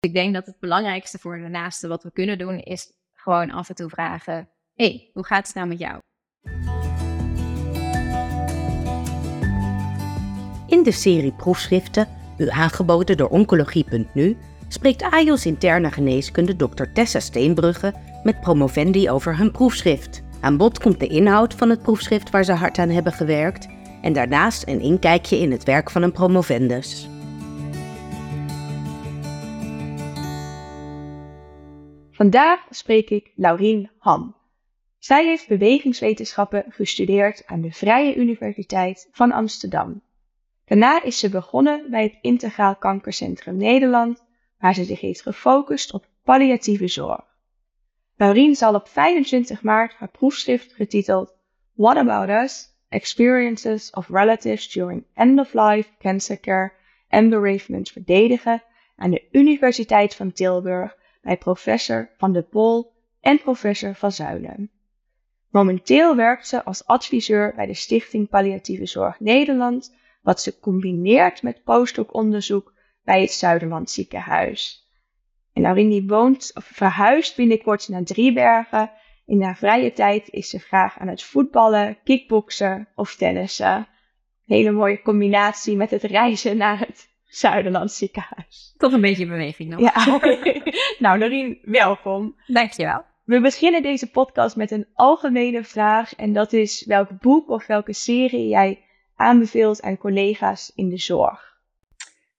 Ik denk dat het belangrijkste voor de naaste wat we kunnen doen is gewoon af en toe vragen: hey, hoe gaat het nou met jou? In de serie proefschriften, u aangeboden door Oncologie.nu, spreekt AJOS interne geneeskunde Dr. Tessa Steenbrugge met promovendi over hun proefschrift. Aan bod komt de inhoud van het proefschrift waar ze hard aan hebben gewerkt en daarnaast een inkijkje in het werk van een promovendus. Vandaag spreek ik Laurien Ham. Zij heeft bewegingswetenschappen gestudeerd aan de Vrije Universiteit van Amsterdam. Daarna is ze begonnen bij het Integraal Kankercentrum Nederland, waar ze zich heeft gefocust op palliatieve zorg. Laurien zal op 25 maart haar proefschrift getiteld What About Us? Experiences of Relatives During End-of-Life Cancer Care and Bereavement verdedigen aan de Universiteit van Tilburg bij professor Van de Pol en professor Van Zuilen. Momenteel werkt ze als adviseur bij de Stichting Palliatieve Zorg Nederland, wat ze combineert met postdoc-onderzoek bij het Zuiderland Ziekenhuis. En Aurini woont of verhuist binnenkort naar Driebergen. In haar vrije tijd is ze graag aan het voetballen, kickboksen of tennissen. Hele mooie combinatie met het reizen naar het Zuiderland ziekenhuis. Toch een beetje beweging nog. Ja. nou, Norien, welkom. Dankjewel. We beginnen deze podcast met een algemene vraag. En dat is welk boek of welke serie jij aanbeveelt aan collega's in de zorg?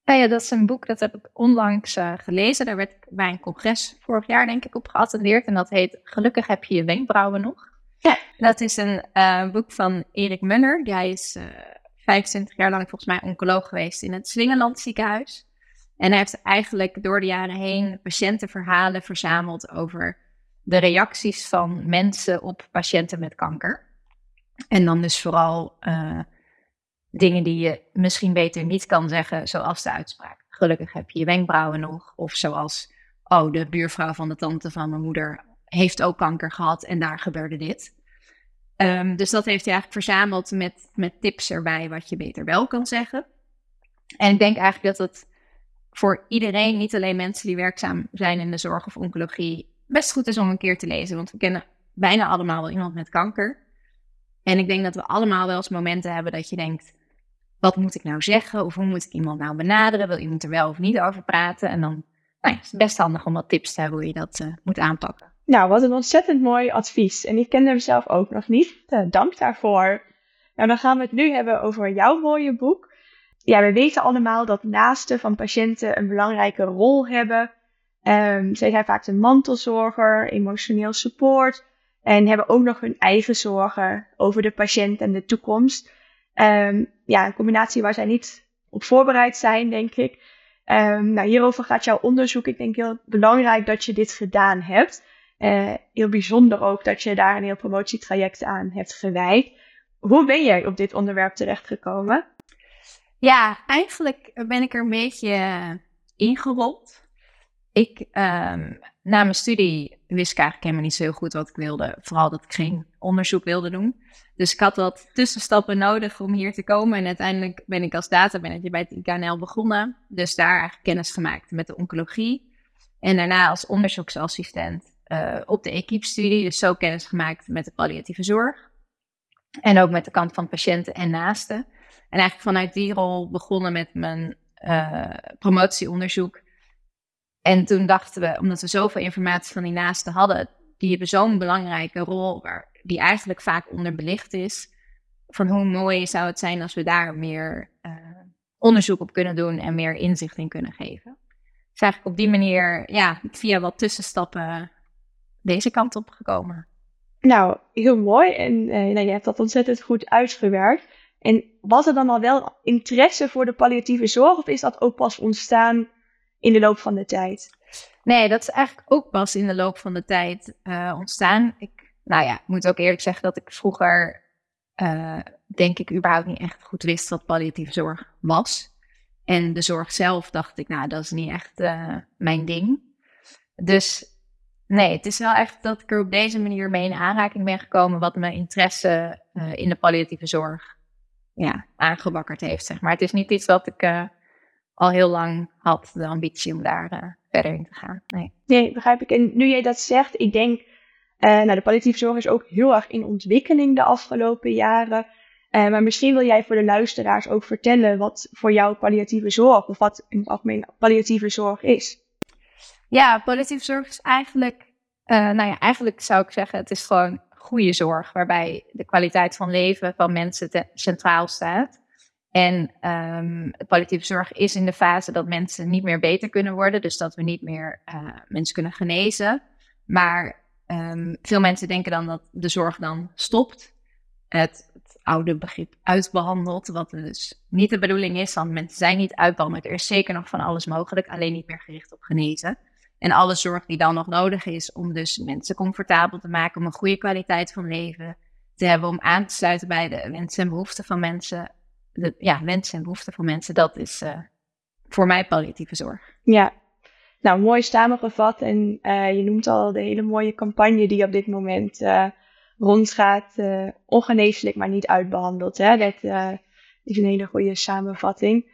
Nou ja, dat is een boek dat heb ik onlangs uh, gelezen. Daar werd ik bij een congres vorig jaar denk ik op geattendeerd. En dat heet Gelukkig heb je je wenkbrauwen nog. Ja. Dat is een uh, boek van Erik Muller. Hij is uh, 25 jaar lang volgens mij oncoloog geweest in het Swingeland ziekenhuis. En hij heeft eigenlijk door de jaren heen patiëntenverhalen verzameld over de reacties van mensen op patiënten met kanker. En dan dus vooral uh, dingen die je misschien beter niet kan zeggen, zoals de uitspraak. Gelukkig heb je je wenkbrauwen nog. Of zoals, oh, de buurvrouw van de tante van mijn moeder heeft ook kanker gehad en daar gebeurde dit. Um, dus dat heeft hij eigenlijk verzameld met, met tips erbij wat je beter wel kan zeggen. En ik denk eigenlijk dat het voor iedereen, niet alleen mensen die werkzaam zijn in de zorg of oncologie, best goed is om een keer te lezen. Want we kennen bijna allemaal wel iemand met kanker. En ik denk dat we allemaal wel eens momenten hebben dat je denkt, wat moet ik nou zeggen? Of hoe moet ik iemand nou benaderen? Wil iemand er wel of niet over praten? En dan nou ja, is het best handig om wat tips te hebben hoe je dat uh, moet aanpakken. Nou, wat een ontzettend mooi advies. En ik kende hem zelf ook nog niet. Uh, dank daarvoor. Nou, dan gaan we het nu hebben over jouw mooie boek. Ja, we weten allemaal dat naasten van patiënten een belangrijke rol hebben. Um, zij zijn vaak de mantelzorger, emotioneel support. En hebben ook nog hun eigen zorgen over de patiënt en de toekomst. Um, ja, een combinatie waar zij niet op voorbereid zijn, denk ik. Um, nou, hierover gaat jouw onderzoek. Ik denk heel belangrijk dat je dit gedaan hebt. Uh, heel bijzonder ook dat je daar een heel promotietraject aan hebt gewijd. Hoe ben jij op dit onderwerp terechtgekomen? Ja, eigenlijk ben ik er een beetje ingerold. Ik, um, na mijn studie wist ik eigenlijk helemaal niet zo heel goed wat ik wilde. Vooral dat ik geen onderzoek wilde doen. Dus ik had wat tussenstappen nodig om hier te komen. En uiteindelijk ben ik als datamanager bij het IKNL begonnen. Dus daar eigenlijk kennis gemaakt met de oncologie. En daarna als onderzoeksassistent uh, op de equipe-studie. Dus zo kennis gemaakt met de palliatieve zorg. En ook met de kant van patiënten en naasten. En eigenlijk vanuit die rol begonnen met mijn uh, promotieonderzoek. En toen dachten we, omdat we zoveel informatie van die naasten hadden, die hebben zo'n belangrijke rol, waar, die eigenlijk vaak onderbelicht is. Van hoe mooi zou het zijn als we daar meer uh, onderzoek op kunnen doen en meer inzicht in kunnen geven. Dus eigenlijk op die manier, ja, via wat tussenstappen deze kant op gekomen. Nou, heel mooi. En uh, nou, je hebt dat ontzettend goed uitgewerkt. En was er dan al wel interesse voor de palliatieve zorg of is dat ook pas ontstaan in de loop van de tijd? Nee, dat is eigenlijk ook pas in de loop van de tijd uh, ontstaan. Ik, nou ja, ik moet ook eerlijk zeggen dat ik vroeger, uh, denk ik, überhaupt niet echt goed wist wat palliatieve zorg was. En de zorg zelf dacht ik, nou, dat is niet echt uh, mijn ding. Dus nee, het is wel echt dat ik er op deze manier mee in aanraking ben gekomen, wat mijn interesse in de palliatieve zorg ja, aangewakkerd heeft, zeg maar. Het is niet iets wat ik al heel lang had, de ambitie om daar verder in te gaan. Nee. nee, begrijp ik. En nu jij dat zegt, ik denk, nou, de palliatieve zorg is ook heel erg in ontwikkeling de afgelopen jaren. Maar misschien wil jij voor de luisteraars ook vertellen wat voor jou palliatieve zorg, of wat in het algemeen palliatieve zorg is. Ja, palliatieve zorg is eigenlijk, uh, nou ja, eigenlijk zou ik zeggen, het is gewoon goede zorg, waarbij de kwaliteit van leven van mensen centraal staat. En um, palliatieve zorg is in de fase dat mensen niet meer beter kunnen worden, dus dat we niet meer uh, mensen kunnen genezen. Maar um, veel mensen denken dan dat de zorg dan stopt. Het, het, oude begrip uitbehandeld, wat dus niet de bedoeling is, want mensen zijn niet uitbehandeld. Er is zeker nog van alles mogelijk, alleen niet meer gericht op genezen. En alle zorg die dan nog nodig is om dus mensen comfortabel te maken, om een goede kwaliteit van leven te hebben, om aan te sluiten bij de wensen en behoeften van mensen. De, ja, wensen en behoeften van mensen, dat is uh, voor mij palliatieve zorg. Ja, nou mooi samengevat. En uh, je noemt al de hele mooie campagne die op dit moment uh, rondgaat. ongeneeslijk, maar niet uitbehandeld. Hè? Dat is een hele goede samenvatting.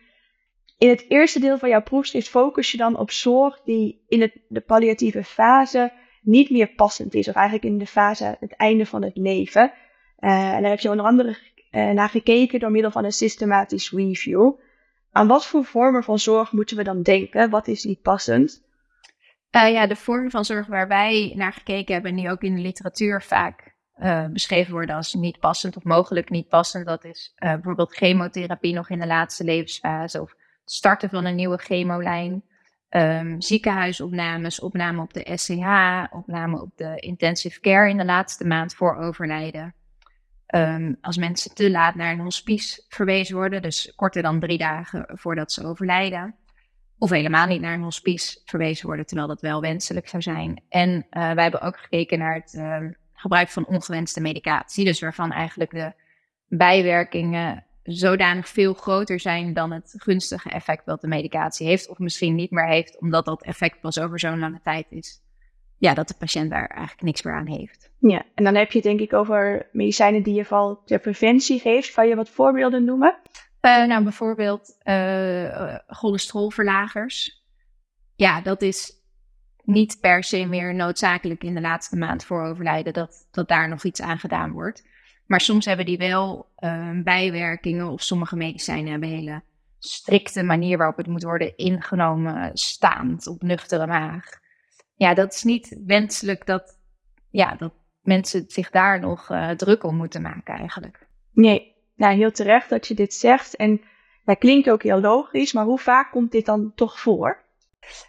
In het eerste deel van jouw proefschrift focus je dan op zorg die in het, de palliatieve fase niet meer passend is, of eigenlijk in de fase het einde van het leven. Uh, en daar heb je onder andere uh, naar gekeken door middel van een systematisch review. Aan wat voor vormen van zorg moeten we dan denken? Wat is niet passend? Uh, ja, de vormen van zorg waar wij naar gekeken hebben, en die ook in de literatuur vaak beschreven worden als niet passend of mogelijk niet passend, dat is bijvoorbeeld chemotherapie nog in de laatste levensfase of starten van een nieuwe chemolijn, um, ziekenhuisopnames, opname op de SCH, opname op de intensive care in de laatste maand voor overlijden. Um, als mensen te laat naar een hospice verwezen worden, dus korter dan drie dagen voordat ze overlijden. Of helemaal niet naar een hospice verwezen worden, terwijl dat wel wenselijk zou zijn. En uh, wij hebben ook gekeken naar het uh, gebruik van ongewenste medicatie, dus waarvan eigenlijk de bijwerkingen zodanig veel groter zijn dan het gunstige effect wat de medicatie heeft, of misschien niet meer heeft, omdat dat effect pas over zo'n lange tijd is. Ja, dat de patiënt daar eigenlijk niks meer aan heeft. Ja, en dan heb je het denk ik over medicijnen die je vooral ter preventie geeft. Kan je wat voorbeelden noemen? Uh, nou, bijvoorbeeld uh, cholesterolverlagers. Ja, dat is niet per se meer noodzakelijk in de laatste maand voor overlijden dat, dat daar nog iets aan gedaan wordt. Maar soms hebben die wel uh, bijwerkingen of sommige medicijnen hebben hele strikte manier waarop het moet worden ingenomen, staand op nuchtere maag. Ja, dat is niet wenselijk dat, ja, dat mensen zich daar nog uh, druk om moeten maken eigenlijk. Nee, nou heel terecht dat je dit zegt. En dat klinkt ook heel logisch, maar hoe vaak komt dit dan toch voor?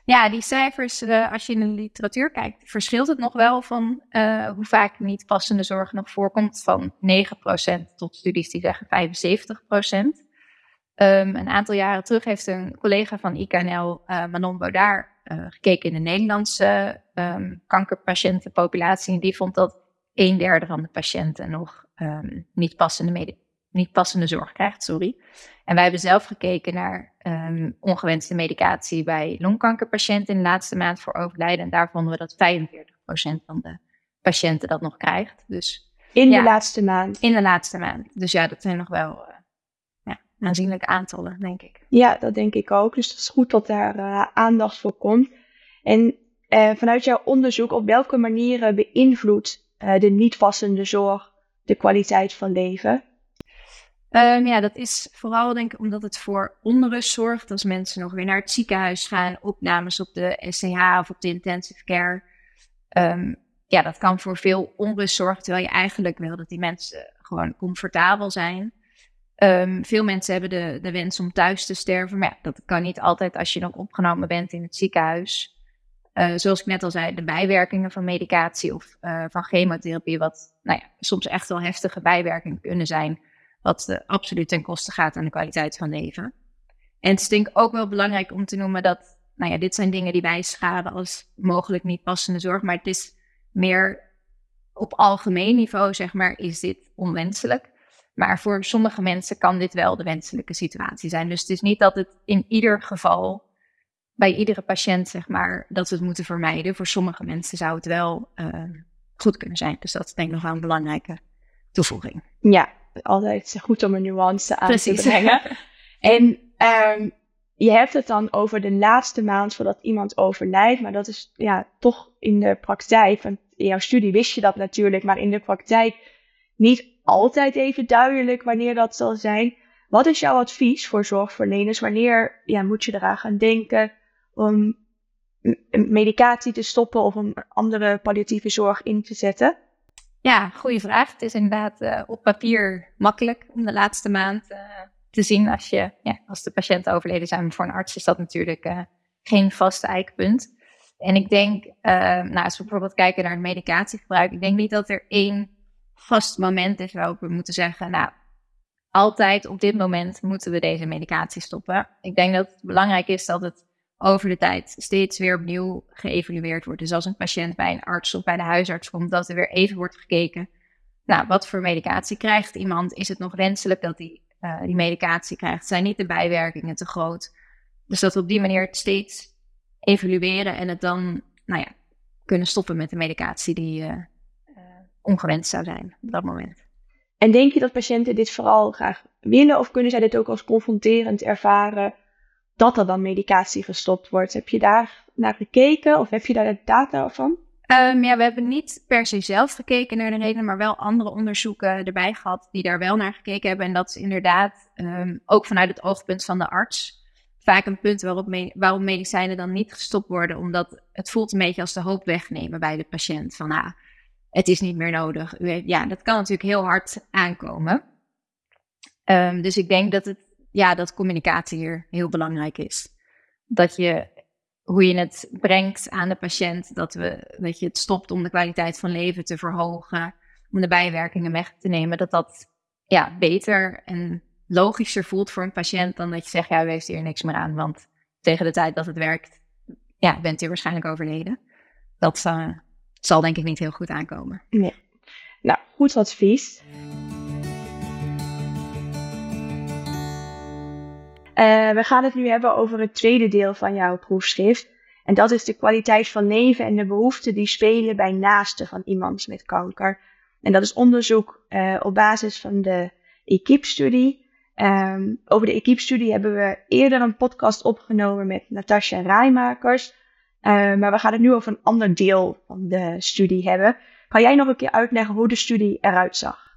Ja, die cijfers, uh, als je in de literatuur kijkt, verschilt het nog wel van uh, hoe vaak niet passende zorg nog voorkomt. Van 9% tot studies die zeggen 75%. Um, ehm, een aantal jaren terug heeft een collega van IKNL, eh, Manon Baudard, gekeken in de Nederlandse um, kankerpatiëntenpopulatie. En die vond dat een derde van de patiënten nog um, niet, passende niet passende zorg krijgt. Sorry. En wij hebben zelf gekeken naar um, ongewenste medicatie bij longkankerpatiënten in de laatste maand voor overlijden. En daar vonden we dat 45% van de patiënten dat nog krijgt. Dus, in de laatste maand? In de laatste maand. Dus ja, dat zijn nog wel uh, ja, aanzienlijke aantallen, denk ik. Ja, dat denk ik ook. Dus het is goed dat daar uh, aandacht voor komt. En uh, vanuit jouw onderzoek, op welke manieren beïnvloedt de niet passende zorg de kwaliteit van leven? Um, ja, dat is vooral denk ik omdat het voor onrust zorgt. Als mensen nog weer naar het ziekenhuis gaan, opnames op de SCH of op de intensive care. Um, ja, dat kan voor veel onrust zorgen, terwijl je eigenlijk wil dat die mensen gewoon comfortabel zijn. Um, veel mensen hebben de, de wens om thuis te sterven, maar ja, dat kan niet altijd als je nog opgenomen bent in het ziekenhuis. Uh, zoals ik net al zei, de bijwerkingen van medicatie of uh, van chemotherapie, wat nou ja, soms echt wel heftige bijwerkingen kunnen zijn wat uh, absoluut ten koste gaat aan de kwaliteit van leven. En het is denk ik ook wel belangrijk om te noemen dat, nou ja, dit zijn dingen die wij schaden als mogelijk niet passende zorg, maar het is meer op algemeen niveau, zeg maar, is dit onwenselijk. Maar voor sommige mensen kan dit wel de wenselijke situatie zijn. Dus het is niet dat het in ieder geval, bij iedere patiënt, zeg maar, dat we het moeten vermijden. Voor sommige mensen zou het wel uh, goed kunnen zijn. Dus dat is denk ik nog wel een belangrijke toevoeging. Ja, altijd goed om een nuance aan te brengen. en um, je hebt het dan over de laatste maand voordat iemand overlijdt, maar dat is ja, toch in de praktijk, van in jouw studie wist je dat natuurlijk, maar in de praktijk niet altijd even duidelijk wanneer dat zal zijn. Wat is jouw advies voor zorgverleners? Wanneer ja, moet je eraan gaan denken om medicatie te stoppen of om andere palliatieve zorg in te zetten? Ja, goede vraag. Het is inderdaad uh, op papier makkelijk om de laatste maand uh, te zien als, je, ja, als de patiënten overleden zijn. Voor een arts is dat natuurlijk uh, geen vast eikpunt. En ik denk, nou, als we bijvoorbeeld kijken naar het medicatiegebruik, ik denk niet dat er één vast moment is waarop we moeten zeggen, nou, altijd op dit moment moeten we deze medicatie stoppen. Ik denk dat het belangrijk is dat het over de tijd steeds weer opnieuw geëvalueerd wordt. Dus als een patiënt bij een arts of bij de huisarts komt, dat er weer even wordt gekeken. Nou, wat voor medicatie krijgt iemand? Is het nog wenselijk dat die, uh, die medicatie krijgt? Zijn niet de bijwerkingen te groot? Dus dat we op die manier steeds evalueren en het dan, nou ja, kunnen stoppen met de medicatie die uh, uh, ongewenst zou zijn op dat moment. En denk je dat patiënten dit vooral graag willen of kunnen zij dit ook als confronterend ervaren? Dat er dan medicatie gestopt wordt. Heb je daar naar gekeken of heb je daar de data van? Um, ja, we hebben niet per se zelf gekeken naar de redenen, maar wel andere onderzoeken erbij gehad die daar wel naar gekeken hebben. En dat is inderdaad um, ook vanuit het oogpunt van de arts vaak een punt waarop waarom medicijnen dan niet gestopt worden, omdat het voelt een beetje als de hoop wegnemen bij de patiënt. Van ah, het is niet meer nodig. Ja, dat kan natuurlijk heel hard aankomen. Um, dus ik denk dat het ja, dat communicatie hier heel belangrijk is. Dat je, hoe je het brengt aan de patiënt, dat, we, dat je het stopt om de kwaliteit van leven te verhogen, om de bijwerkingen weg te nemen, dat dat ja, beter en logischer voelt voor een patiënt dan dat je zegt, ja, u heeft hier niks meer aan, want tegen de tijd dat het werkt, ja, bent u waarschijnlijk overleden. Dat uh, zal denk ik niet heel goed aankomen. Nou, goed advies. Uh, we gaan het nu hebben over het tweede deel van jouw proefschrift. En dat is de kwaliteit van leven en de behoeften die spelen bij naasten van iemand met kanker. En dat is onderzoek uh, op basis van de EQUIP-studie. Um, over de EQUIP-studie hebben we eerder een podcast opgenomen met Natasja Rijmakers. Uh, maar we gaan het nu over een ander deel van de studie hebben. Kan jij nog een keer uitleggen hoe de studie eruit zag?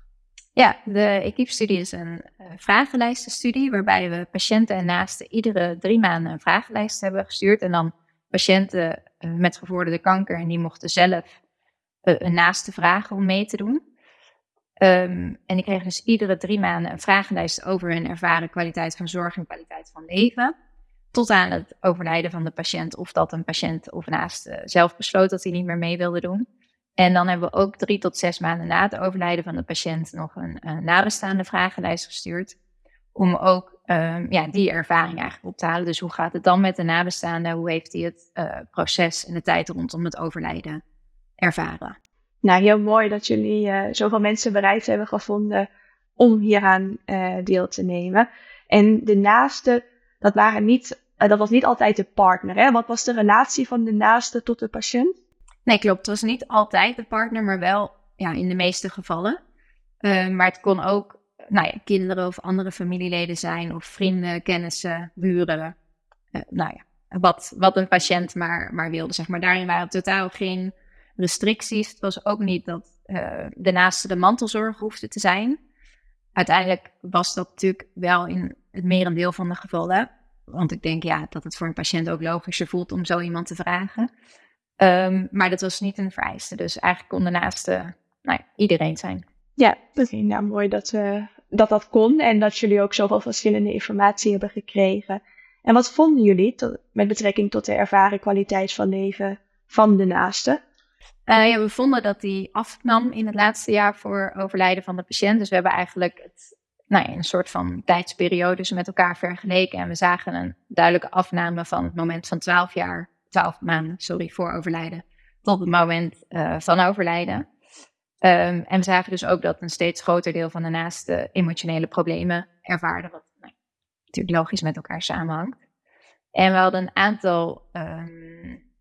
Ja, de Equipe-studie is een uh, vragenlijstenstudie waarbij we patiënten en naasten iedere drie maanden een vragenlijst hebben gestuurd. En dan patiënten uh, met gevorderde kanker en die mochten zelf uh, een naaste vragen om mee te doen. Um, en die kregen dus iedere drie maanden een vragenlijst over hun ervaren kwaliteit van zorg en kwaliteit van leven. Tot aan het overlijden van de patiënt of dat een patiënt of naaste zelf besloot dat hij niet meer mee wilde doen. En dan hebben we ook drie tot zes maanden na het overlijden van de patiënt nog een, een nabestaande vragenlijst gestuurd. Om ook um, ja, die ervaring eigenlijk op te halen. Dus hoe gaat het dan met de nabestaande? Hoe heeft hij het uh, proces en de tijd rondom het overlijden ervaren? Nou, heel mooi dat jullie uh, zoveel mensen bereid hebben gevonden om hieraan uh, deel te nemen. En de naaste, dat, waren niet, dat was niet altijd de partner. Hè? Wat was de relatie van de naaste tot de patiënt? Nee, klopt. Het was niet altijd de partner, maar wel ja, in de meeste gevallen. Uh, maar het kon ook nou ja, kinderen of andere familieleden zijn, of vrienden, kennissen, buren. Uh, nou ja, wat, wat een patiënt maar, maar wilde, zeg maar. Daarin waren totaal geen restricties. Het was ook niet dat uh, de naaste de mantelzorg hoefde te zijn. Uiteindelijk was dat natuurlijk wel in het merendeel van de gevallen. Want ik denk ja, dat het voor een patiënt ook logischer voelt om zo iemand te vragen. Um, maar dat was niet een vereiste. Dus eigenlijk kon de naaste nou ja, iedereen zijn. Ja, okay, nou mooi dat, uh, dat dat kon en dat jullie ook zoveel verschillende informatie hebben gekregen. En wat vonden jullie tot, met betrekking tot de ervaren kwaliteit van leven van de naaste? Uh, ja, we vonden dat die afnam in het laatste jaar voor overlijden van de patiënt. Dus we hebben eigenlijk het, nou ja, een soort van tijdsperiodes met elkaar vergeleken. En we zagen een duidelijke afname van het moment van 12 jaar 12 maanden, sorry, voor overlijden, tot het moment uh, van overlijden. Um, en we zagen dus ook dat een steeds groter deel van de naaste emotionele problemen ervaarde, wat nou, natuurlijk logisch met elkaar samenhangt. En we hadden een aantal um,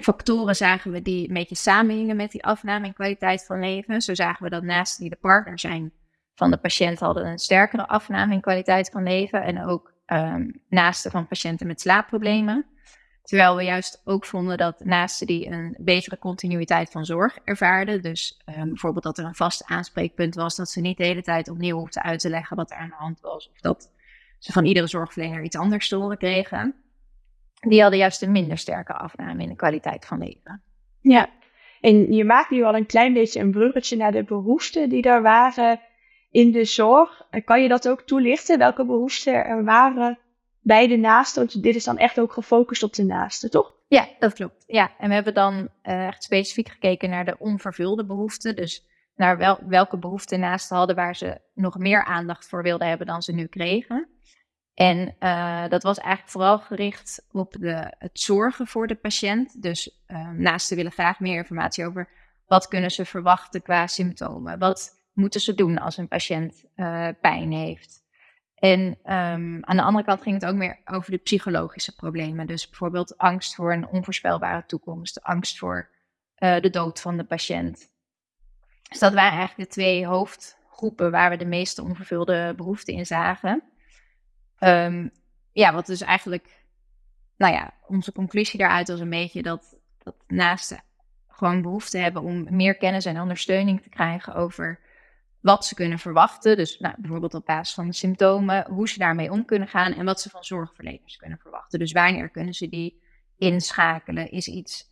factoren, zagen we, die een beetje samenhingen met die afname in kwaliteit van leven. Zo zagen we dat naasten die de partner zijn van de patiënt hadden een sterkere afname in kwaliteit van leven. En ook um, naasten van patiënten met slaapproblemen. Terwijl we juist ook vonden dat naasten die een betere continuïteit van zorg ervaarden, dus um, bijvoorbeeld dat er een vast aanspreekpunt was, dat ze niet de hele tijd opnieuw hoefden uit te leggen wat er aan de hand was, of dat ze van iedere zorgverlener iets anders te horen kregen, die hadden juist een minder sterke afname in de kwaliteit van leven. Ja, en je maakt nu al een klein beetje een bruggetje naar de behoeften die er waren in de zorg. Kan je dat ook toelichten? Welke behoeften er waren bij de naasten? Want dit is dan echt ook gefocust op de naasten, toch? Ja, dat klopt. Ja, en we hebben dan uh, echt specifiek gekeken naar de onvervulde behoeften. Dus naar wel, welke behoeften naasten hadden waar ze nog meer aandacht voor wilden hebben dan ze nu kregen. En uh, dat was eigenlijk vooral gericht op de, het zorgen voor de patiënt. Dus uh, naasten willen graag meer informatie over wat kunnen ze verwachten qua symptomen. Wat moeten ze doen als een patiënt pijn heeft. En um, aan de andere kant ging het ook meer over de psychologische problemen. Dus bijvoorbeeld angst voor een onvoorspelbare toekomst, angst voor de dood van de patiënt. Dus dat waren eigenlijk de twee hoofdgroepen waar we de meeste onvervulde behoeften in zagen. Um, ja, wat dus eigenlijk, nou ja, onze conclusie daaruit was een beetje dat, dat naasten gewoon behoefte hebben om meer kennis en ondersteuning te krijgen over wat ze kunnen verwachten. Dus nou, bijvoorbeeld op basis van de symptomen, hoe ze daarmee om kunnen gaan en wat ze van zorgverleners kunnen verwachten. Dus wanneer kunnen ze die inschakelen? Is iets,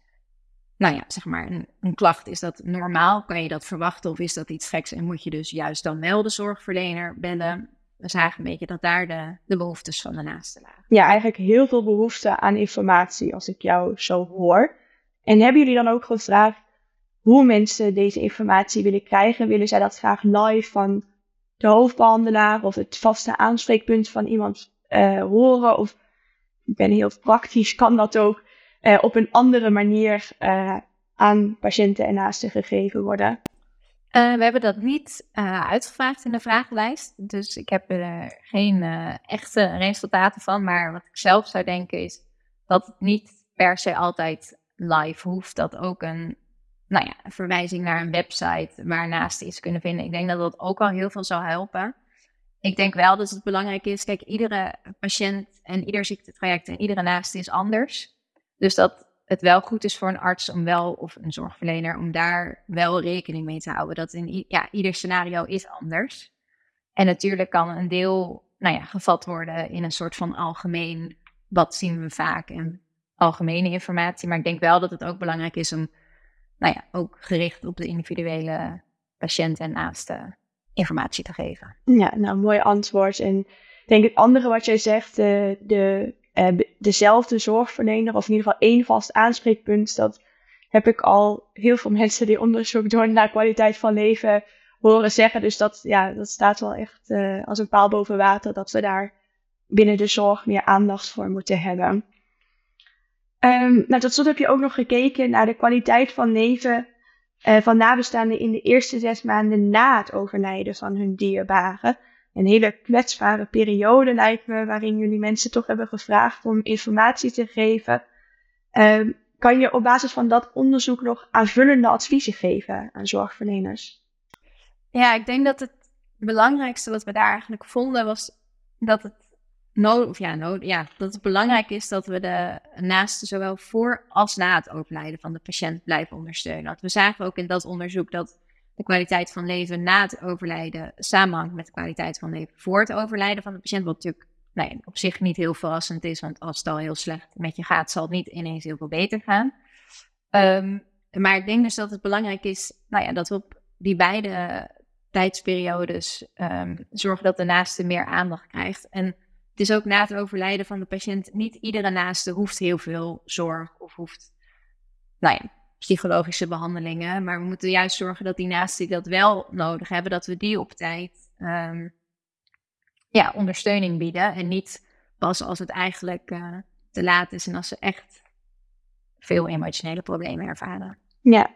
nou ja, zeg maar een, klacht, is dat normaal? Kan je dat verwachten of is dat iets geks en moet je dus juist dan wel de zorgverlener bellen? we zagen een beetje dat daar de, de behoeftes van de naasten lagen. Ja, eigenlijk heel veel behoefte aan informatie als ik jou zo hoor. En hebben jullie dan ook gevraagd hoe mensen deze informatie willen krijgen? Willen zij dat graag live van de hoofdbehandelaar of het vaste aanspreekpunt van iemand uh, horen? Of ik ben heel praktisch, kan dat ook uh, op een andere manier uh, aan patiënten en naasten gegeven worden? We hebben dat niet uitgevraagd in de vragenlijst. Dus ik heb er geen echte resultaten van. Maar wat ik zelf zou denken is dat het niet per se altijd live hoeft. Dat ook een, nou ja, een verwijzing naar een website waarnaast iets kunnen vinden. Ik denk dat dat ook al heel veel zou helpen. Ik denk wel dat het belangrijk is. Kijk, iedere patiënt en ieder ziektetraject en iedere naaste is anders. Dus dat het wel goed is voor een arts om wel, of een zorgverlener, om daar wel rekening mee te houden. Dat in ja, ieder scenario is anders. En natuurlijk kan een deel nou ja, gevat worden in een soort van algemeen, wat zien we vaak, en algemene informatie. Maar ik denk wel dat het ook belangrijk is om, nou ja, ook gericht op de individuele patiënt en naaste informatie te geven. Ja, nou, mooi antwoord. En ik denk het andere wat jij zegt, de, de uh, dezelfde zorgverlener, of in ieder geval één vast aanspreekpunt. Dat heb ik al heel veel mensen die onderzoek doen naar kwaliteit van leven horen zeggen. Dus dat, ja, dat staat wel echt uh, als een paal boven water dat we daar binnen de zorg meer aandacht voor moeten hebben. Um, nou, tot slot heb je ook nog gekeken naar de kwaliteit van leven uh, van nabestaanden in de eerste zes maanden na het overlijden van hun dierbaren een hele kwetsbare periode lijkt me, waarin jullie mensen toch hebben gevraagd om informatie te geven. Uh, kan je op basis van dat onderzoek nog aanvullende adviezen geven aan zorgverleners? Ja, ik denk dat het belangrijkste wat we daar eigenlijk vonden was dat het nodig, ja, nodig, ja, dat het belangrijk is dat we de naasten zowel voor als na het overlijden van de patiënt blijven ondersteunen. Want we zagen ook in dat onderzoek dat de kwaliteit van leven na het overlijden samenhangt met de kwaliteit van leven voor het overlijden van de patiënt. Wat natuurlijk nee, op zich niet heel verrassend is, want als het al heel slecht met je gaat, zal het niet ineens heel veel beter gaan. Um, maar ik denk dus dat het belangrijk is nou ja, dat we op die beide tijdsperiodes um, zorgen dat de naaste meer aandacht krijgt. En het is ook na het overlijden van de patiënt, niet iedere naaste hoeft heel veel zorg of hoeft, nou ja, psychologische behandelingen. Maar we moeten juist zorgen dat die naasten die dat wel nodig hebben, dat we die op tijd um, ja, ondersteuning bieden. En niet pas als het eigenlijk uh, te laat is en als ze echt veel emotionele problemen ervaren. Ja,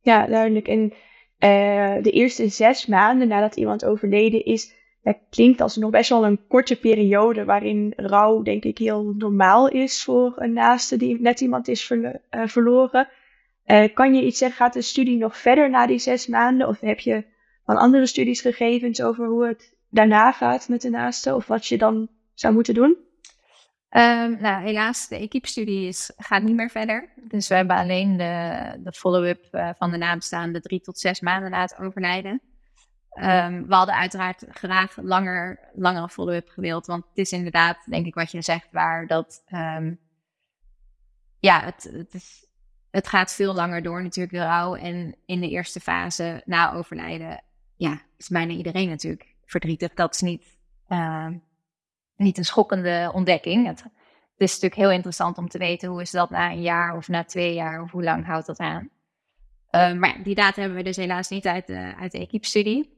ja duidelijk. En uh, de eerste zes maanden nadat iemand overleden is, dat klinkt als nog best wel een korte periode waarin rouw, denk ik, heel normaal is voor een naaste die net iemand is uh, verloren. Uh, kan je iets zeggen, gaat de studie nog verder na die zes maanden? Of heb je van andere studies gegevens over hoe het daarna gaat met de naaste? Of wat je dan zou moeten doen? Um, nou, helaas, de equipe-studie gaat niet meer verder. Dus we hebben alleen de, de follow-up uh, van de nabestaanden drie tot zes maanden na het overlijden. Um, we hadden uiteraard graag langer, langere follow-up gewild. Want het is inderdaad, denk ik, wat je zegt, waar dat. Um, ja, het, het, het gaat veel langer door, natuurlijk, de rouw. En in de eerste fase na overlijden, ja, is bijna iedereen natuurlijk verdrietig. Dat is niet, uh, niet een schokkende ontdekking. Het, is natuurlijk heel interessant om te weten hoe is dat na een jaar of na twee jaar of hoe lang houdt dat aan. Maar die data hebben we dus helaas niet uit de, uit de equipe-studie.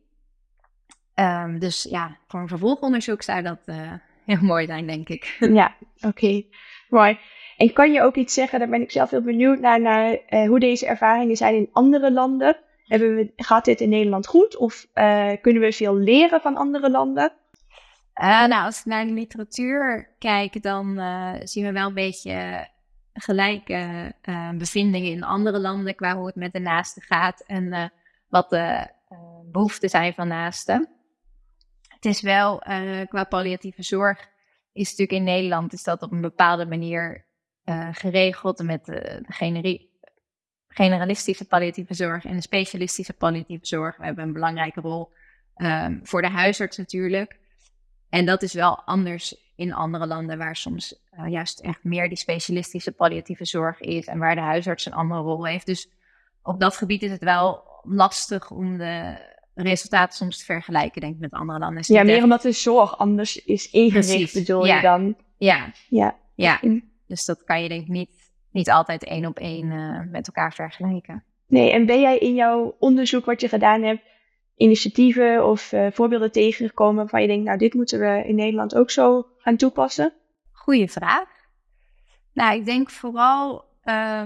Um, dus ja, voor een vervolgonderzoek zou dat uh, heel mooi zijn, denk ik. Ja, oké. Okay. Mooi. En kan je ook iets zeggen, daar ben ik zelf heel benieuwd naar, naar uh, hoe deze ervaringen zijn in andere landen. Hebben we, gaat dit in Nederland goed of uh, kunnen we veel leren van andere landen? nou, als ik naar de literatuur kijk, dan zien we wel een beetje gelijke bevindingen in andere landen qua hoe het met de naasten gaat en wat de behoeften zijn van naasten. Het is wel uh, qua palliatieve zorg, is natuurlijk in Nederland is dat op een bepaalde manier uh, geregeld met de, generalistische palliatieve zorg en de specialistische palliatieve zorg. We hebben een belangrijke rol um, voor de huisarts natuurlijk. En dat is wel anders in andere landen waar soms uh, juist echt meer die specialistische palliatieve zorg is en waar de huisarts een andere rol heeft. Dus op dat gebied is het wel lastig om de resultaten soms te vergelijken, denk ik, met andere landen. ja, meer omdat de zorg anders is ingericht, Precies. bedoel ja. je dan? Ja. Ja. ja. Dus dat kan je denk ik niet, niet altijd één op één uh, met elkaar vergelijken. Nee, en ben jij in jouw onderzoek wat je gedaan hebt, initiatieven of uh, voorbeelden tegengekomen waarvan je denkt, nou, dit moeten we in Nederland ook zo gaan toepassen? Goeie vraag. Nou, ik denk vooral uh,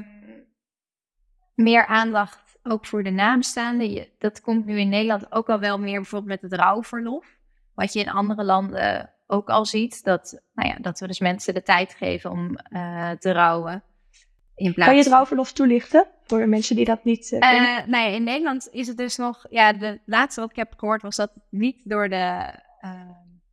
meer aandacht ook voor de nabestaanden. Dat komt nu in Nederland ook al wel meer bijvoorbeeld met het rouwverlof. Wat je in andere landen ook al ziet. Dat, nou ja, dat we dus mensen de tijd geven om uh, te rouwen. In plaats... Kan je het rouwverlof toelichten voor mensen die dat niet uh, kennen? Uh, nee, in Nederland is het dus nog... Ja, de laatste wat ik heb gehoord was dat niet door de...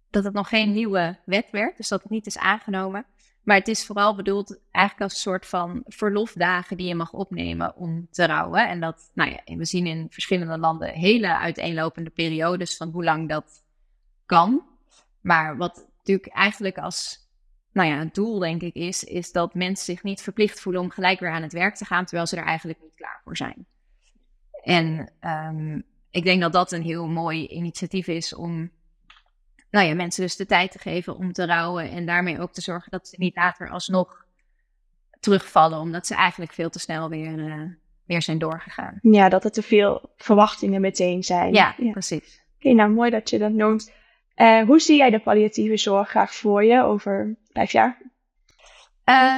dat het nog geen nieuwe wet werd. Dus dat het niet is aangenomen. Maar het is vooral bedoeld eigenlijk als een soort van verlofdagen die je mag opnemen om te rouwen. En dat, nou ja, we zien in verschillende landen hele uiteenlopende periodes van hoe lang dat kan. Maar wat natuurlijk eigenlijk als, nou ja, het doel denk ik is, is dat mensen zich niet verplicht voelen om gelijk weer aan het werk te gaan, terwijl ze er eigenlijk niet klaar voor zijn. En um, ik denk dat dat een heel mooi initiatief is om nou ja, mensen dus de tijd te geven om te rouwen. En daarmee ook te zorgen dat ze niet later alsnog terugvallen. Omdat ze eigenlijk veel te snel weer, uh, weer zijn doorgegaan. Ja, dat er te veel verwachtingen meteen zijn. Ja, ja. precies. Oké, nou mooi dat je dat noemt. Uh, hoe zie jij de palliatieve zorg graag voor je over vijf jaar?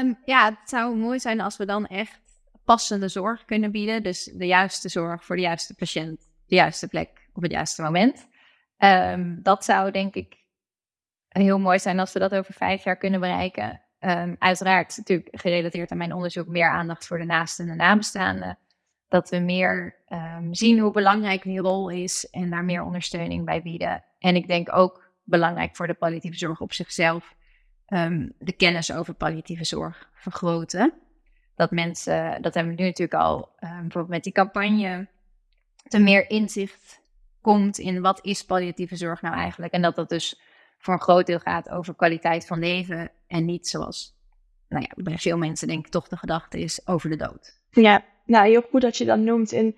Um, ja, het zou mooi zijn als we dan echt passende zorg kunnen bieden. Dus de juiste zorg voor de juiste patiënt, de juiste plek op het juiste moment. Um, dat zou denk ik heel mooi zijn als we dat over vijf jaar kunnen bereiken. Um, uiteraard natuurlijk gerelateerd aan mijn onderzoek meer aandacht voor de naasten en de nabestaanden. Dat we meer um, zien hoe belangrijk die rol is en daar meer ondersteuning bij bieden. En ik denk ook belangrijk voor de palliatieve zorg op zichzelf. de kennis over palliatieve zorg vergroten. Dat mensen, dat hebben we nu natuurlijk al, bijvoorbeeld met die campagne, te meer inzicht komt in wat is palliatieve zorg nou eigenlijk. En dat dat dus voor een groot deel gaat over kwaliteit van leven en niet zoals, nou ja, bij veel mensen denk ik toch de gedachte is over de dood. Ja, nou heel goed dat je dat noemt. En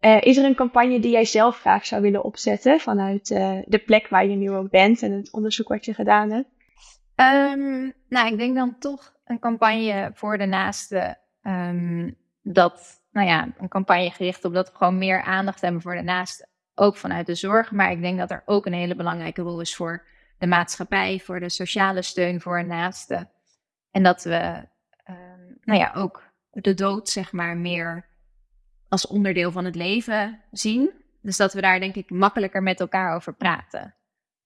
uh, is er een campagne die jij zelf graag zou willen opzetten vanuit uh, de plek waar je nu ook bent en het onderzoek wat je gedaan hebt? Um, nou, ik denk dan toch een campagne voor de naaste. Um, dat, nou ja, een campagne gericht op dat we gewoon meer aandacht hebben voor de naaste ook vanuit de zorg. Maar ik denk dat er ook een hele belangrijke rol is voor de maatschappij, voor de sociale steun voor een naaste. En dat we, uh, nou ja, ook de dood, zeg maar, meer als onderdeel van het leven zien. Dus dat we daar, denk ik, makkelijker met elkaar over praten.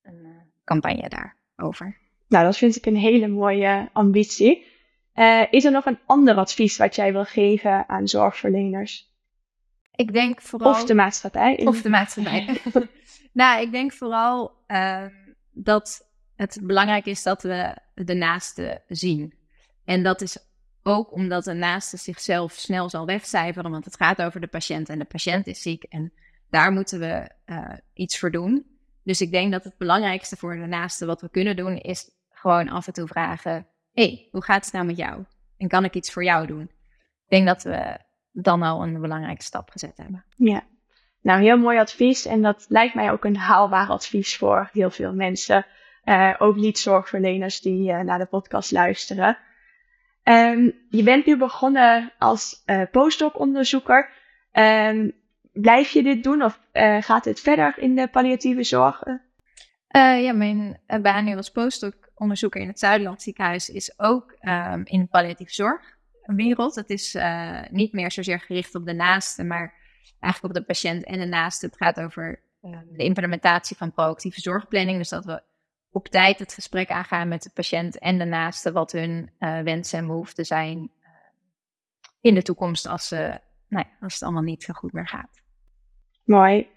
Een uh, campagne daarover. Nou, dat vind ik een hele mooie ambitie. Uh, is er nog een ander advies wat jij wil geven aan zorgverleners? Ik denk vooral... Of de maatschappij. Of de maatschappij. nou, ik denk vooral uh, dat het belangrijk is dat we de naaste zien. En dat is ook omdat de naaste zichzelf snel zal wegcijferen, want het gaat over de patiënt en de patiënt is ziek en daar moeten we uh, iets voor doen. Dus ik denk dat het belangrijkste voor de naaste wat we kunnen doen is gewoon af en toe vragen: hey, hoe gaat het nou met jou? En kan ik iets voor jou doen? Ik denk dat we dan al een belangrijke stap gezet hebben. Ja, nou heel mooi advies en dat lijkt mij ook een haalbaar advies voor heel veel mensen. Uh, ook niet-zorgverleners die uh, naar de podcast luisteren. Um, je bent nu begonnen als uh, postdoc-onderzoeker. Um, blijf je dit doen of gaat het verder in de palliatieve zorg? ja, mijn baan nu als postdoc-onderzoeker in het Zuiderland ziekenhuis is ook um, in palliatieve zorgwereld. Het is niet meer zozeer gericht op de naaste, maar eigenlijk op de patiënt en de naaste. Het gaat over de implementatie van proactieve zorgplanning. Dus dat we op tijd het gesprek aangaan met de patiënt en de naaste wat hun uh, wensen en behoeften zijn uh, in de toekomst als, uh, nou ja, als het allemaal niet zo goed meer gaat. Mooi.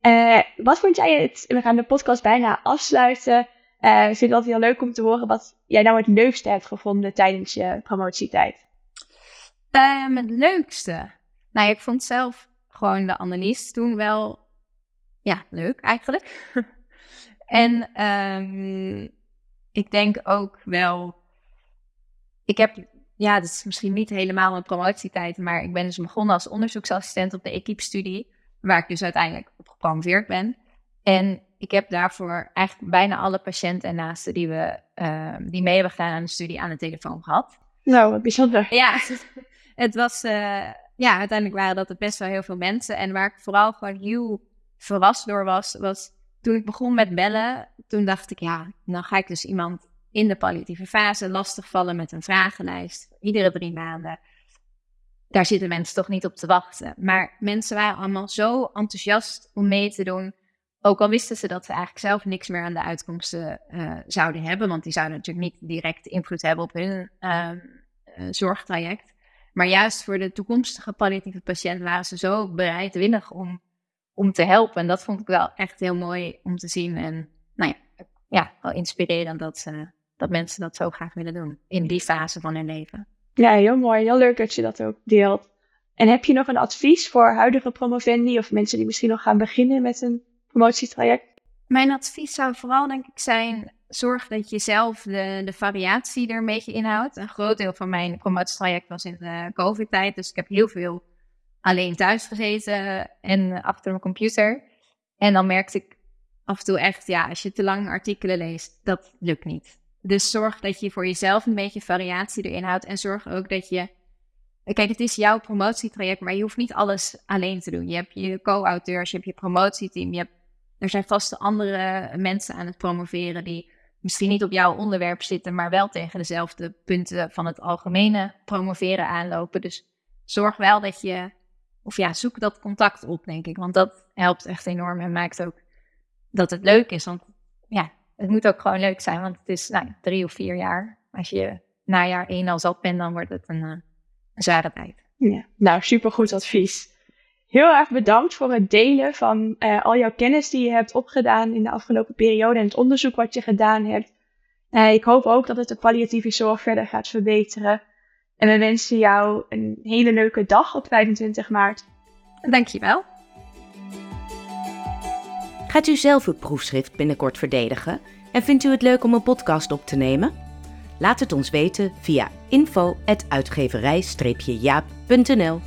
Eh, wat vond jij het, we gaan de podcast bijna afsluiten. ik vind het altijd heel leuk om te horen wat jij nou het leukste hebt gevonden tijdens je promotietijd. Um, het leukste? Nou, ik vond zelf gewoon de analyse toen wel ja, leuk eigenlijk. En um, ik denk ook wel, ik heb, ja, dat is misschien niet helemaal mijn promotietijd, maar ik ben dus begonnen als onderzoeksassistent op de equipe-studie, waar ik dus uiteindelijk op gepromoveerd ben. En ik heb daarvoor eigenlijk bijna alle patiënten en naasten die, we, uh, die mee hebben gedaan aan de studie aan de telefoon gehad. Nou, wat bijzonder. Ja, het was, uh, ja, uiteindelijk waren dat best wel heel veel mensen. En waar ik vooral gewoon heel verrast door was, was toen ik begon met bellen, toen dacht ik, ja, dan ga ik dus iemand in de palliatieve fase lastigvallen met een vragenlijst. Iedere drie maanden. Daar zitten mensen toch niet op te wachten. Maar mensen waren allemaal zo enthousiast om mee te doen. Ook al wisten ze dat ze eigenlijk zelf niks meer aan de uitkomsten uh, zouden hebben. Want die zouden natuurlijk niet direct invloed hebben op hun uh, uh, zorgtraject. Maar juist voor de toekomstige palliatieve patiënt waren ze zo bereidwillig om om te helpen. En dat vond ik wel echt heel mooi om te zien. En nou ja, ja wel inspirerend dat, uh, dat mensen dat zo graag willen doen in die fase van hun leven. Ja, heel mooi. Heel leuk dat je dat ook deelt. En heb je nog een advies voor huidige promovendi of mensen die misschien nog gaan beginnen met een promotietraject? Mijn advies zou vooral denk ik zijn, zorg dat je zelf de, de variatie er een beetje inhoudt. Een groot deel van mijn promotietraject was in de covid-tijd, dus ik heb heel veel alleen thuis gezeten en achter mijn computer. En dan merkte ik af en toe echt, ja, als je te lang artikelen leest, dat lukt niet. Dus zorg dat je voor jezelf een beetje variatie erin houdt. En zorg ook dat je. Kijk, het is jouw promotietraject, maar je hoeft niet alles alleen te doen. Je hebt je co-auteurs, je hebt je promotieteam. Je hebt, er zijn vaste andere mensen aan het promoveren die misschien niet op jouw onderwerp zitten, maar wel tegen dezelfde punten van het algemene promoveren aanlopen. Dus zorg wel dat je of ja, zoek dat contact op, denk ik. Want dat helpt echt enorm en maakt ook dat het leuk is. Want ja, het moet ook gewoon leuk zijn. Want het is nou, drie of vier jaar. Als je na jaar één al zat bent, dan wordt het een, uh, een zware tijd. Ja, nou, supergoed advies. Heel erg bedankt voor het delen van uh, al jouw kennis die je hebt opgedaan in de afgelopen periode en het onderzoek wat je gedaan hebt. Uh, ik hoop ook dat het de palliatieve zorg verder gaat verbeteren. En we wensen jou een hele leuke dag op 25 maart. Dankjewel. Gaat u zelf uw proefschrift binnenkort verdedigen en vindt u het leuk om een podcast op te nemen? Laat het ons weten via info.uitgeverij-jaap.nl